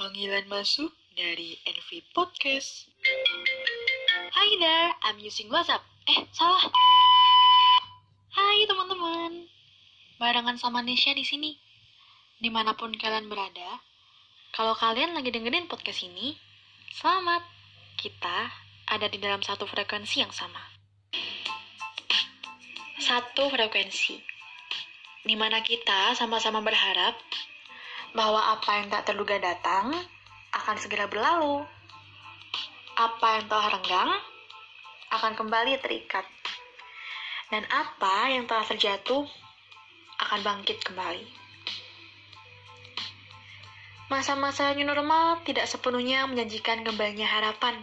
Panggilan masuk dari NV Podcast. Hi there, I'm using WhatsApp. Eh, salah. Hai teman-teman. Barengan sama Nesha di sini. Di mana pun kalian berada, kalau kalian lagi dengerin podcast ini, selamat. Kita ada di dalam satu frekuensi yang sama. Satu frekuensi. Di mana kita sama-sama berharap bahwa apa yang tak terduga datang akan segera berlalu. Apa yang telah renggang akan kembali terikat. Dan apa yang telah terjatuh akan bangkit kembali. Masa-masa new normal tidak sepenuhnya menjanjikan kembalinya harapan.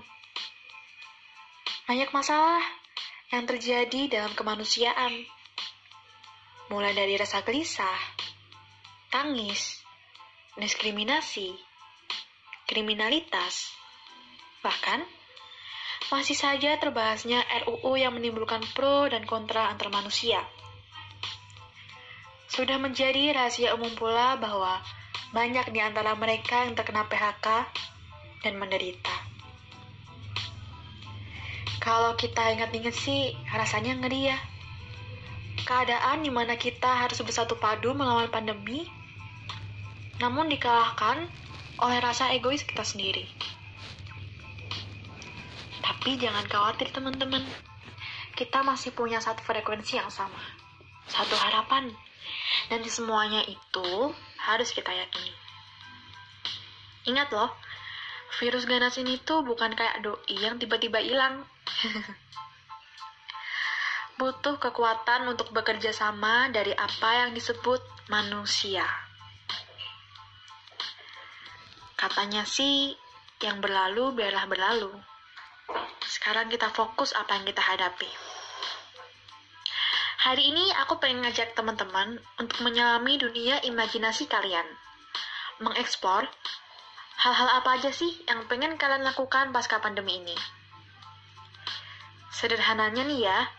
Banyak masalah yang terjadi dalam kemanusiaan. Mulai dari rasa gelisah, tangis, diskriminasi, kriminalitas, bahkan masih saja terbahasnya RUU yang menimbulkan pro dan kontra antar manusia. Sudah menjadi rahasia umum pula bahwa banyak di antara mereka yang terkena PHK dan menderita. Kalau kita ingat-ingat sih, rasanya ngeri ya. Keadaan di mana kita harus bersatu padu melawan pandemi namun dikalahkan oleh rasa egois kita sendiri. Tapi jangan khawatir teman-teman, kita masih punya satu frekuensi yang sama, satu harapan, dan semuanya itu harus kita yakini. Ingat loh, virus ganas ini tuh bukan kayak doi yang tiba-tiba hilang. Butuh kekuatan untuk bekerja sama dari apa yang disebut manusia. Katanya sih, yang berlalu biarlah berlalu. Sekarang kita fokus apa yang kita hadapi. Hari ini aku pengen ngajak teman-teman untuk menyelami dunia imajinasi kalian. Mengeksplor hal-hal apa aja sih yang pengen kalian lakukan pasca pandemi ini. Sederhananya nih ya,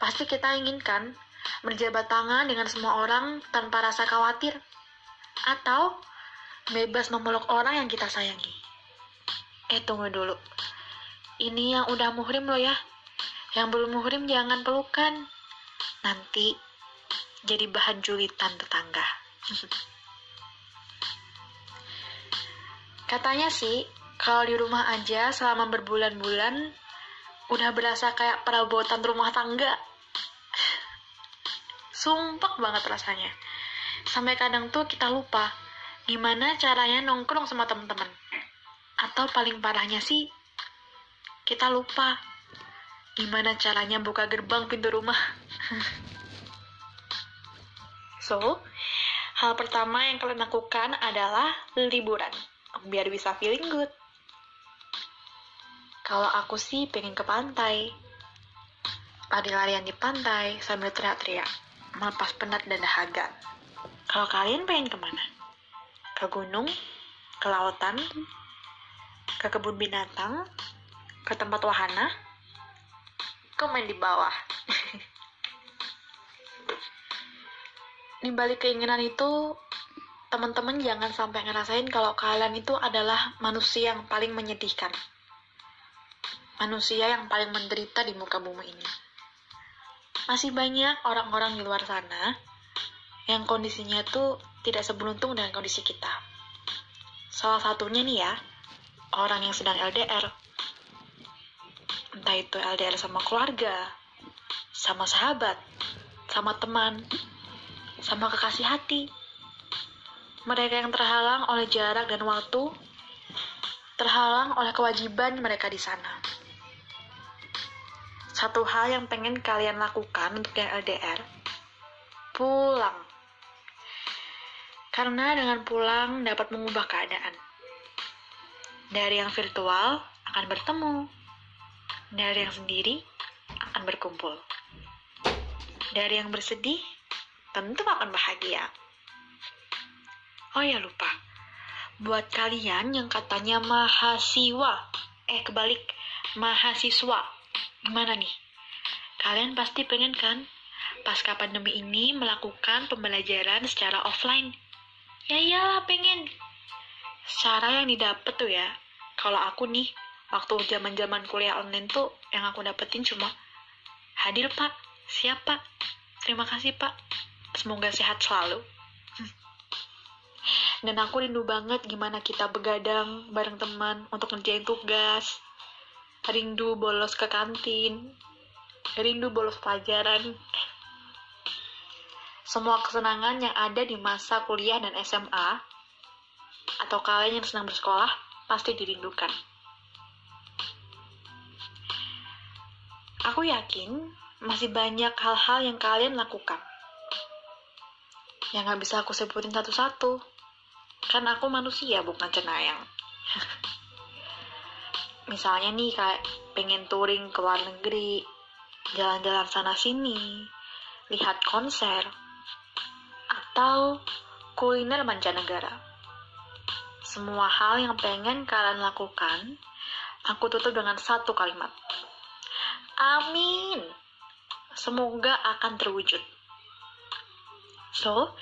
pasti kita inginkan berjabat tangan dengan semua orang tanpa rasa khawatir. Atau bebas memeluk orang yang kita sayangi. Eh, tunggu dulu. Ini yang udah muhrim loh ya. Yang belum muhrim jangan pelukan. Nanti jadi bahan julitan tetangga. Katanya sih, kalau di rumah aja selama berbulan-bulan, udah berasa kayak perabotan rumah tangga. Sumpah banget rasanya. Sampai kadang tuh kita lupa gimana caranya nongkrong sama teman-teman. Atau paling parahnya sih, kita lupa gimana caranya buka gerbang pintu rumah. so, hal pertama yang kalian lakukan adalah liburan, biar bisa feeling good. Kalau aku sih pengen ke pantai, lari-larian di pantai sambil teriak-teriak, melepas penat dan dahaga. Kalau kalian pengen ke mana? Ke gunung, ke lautan, ke kebun binatang, ke tempat wahana, komen di bawah. di balik keinginan itu, teman-teman jangan sampai ngerasain kalau kalian itu adalah manusia yang paling menyedihkan. Manusia yang paling menderita di muka bumi ini. Masih banyak orang-orang di luar sana yang kondisinya itu tidak seberuntung dengan kondisi kita. Salah satunya nih ya, orang yang sedang LDR. Entah itu LDR sama keluarga, sama sahabat, sama teman, sama kekasih hati. Mereka yang terhalang oleh jarak dan waktu, terhalang oleh kewajiban mereka di sana. Satu hal yang pengen kalian lakukan untuk yang LDR, pulang karena dengan pulang dapat mengubah keadaan. Dari yang virtual akan bertemu, dari yang sendiri akan berkumpul. Dari yang bersedih tentu akan bahagia. Oh ya lupa, buat kalian yang katanya mahasiswa, eh kebalik, mahasiswa, gimana nih? Kalian pasti pengen kan pasca pandemi ini melakukan pembelajaran secara offline Ya iyalah pengen. Cara yang didapat tuh ya, kalau aku nih, waktu zaman zaman kuliah online tuh, yang aku dapetin cuma, hadir pak, siap pak, terima kasih pak, semoga sehat selalu. Dan aku rindu banget gimana kita begadang bareng teman untuk ngerjain tugas. Rindu bolos ke kantin. Rindu bolos pelajaran. Semua kesenangan yang ada di masa kuliah dan SMA atau kalian yang senang bersekolah pasti dirindukan. Aku yakin masih banyak hal-hal yang kalian lakukan. Yang gak bisa aku sebutin satu-satu. Kan aku manusia bukan cenayang. Misalnya nih kayak pengen touring ke luar negeri, jalan-jalan sana sini, lihat konser, atau kuliner mancanegara. Semua hal yang pengen kalian lakukan, aku tutup dengan satu kalimat. Amin. Semoga akan terwujud. So,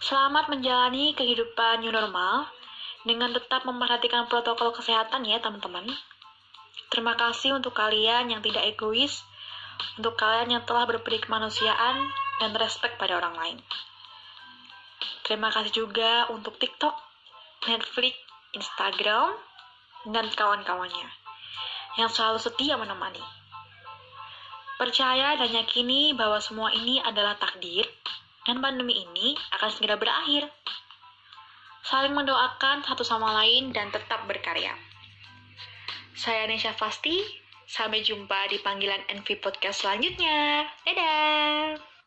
selamat menjalani kehidupan new normal dengan tetap memperhatikan protokol kesehatan ya teman-teman. Terima kasih untuk kalian yang tidak egois, untuk kalian yang telah berperi kemanusiaan dan respect pada orang lain. Terima kasih juga untuk TikTok, Netflix, Instagram, dan kawan-kawannya yang selalu setia menemani. Percaya dan yakini bahwa semua ini adalah takdir dan pandemi ini akan segera berakhir. Saling mendoakan satu sama lain dan tetap berkarya. Saya Nesha Fasti, sampai jumpa di panggilan NV Podcast selanjutnya. Dadah!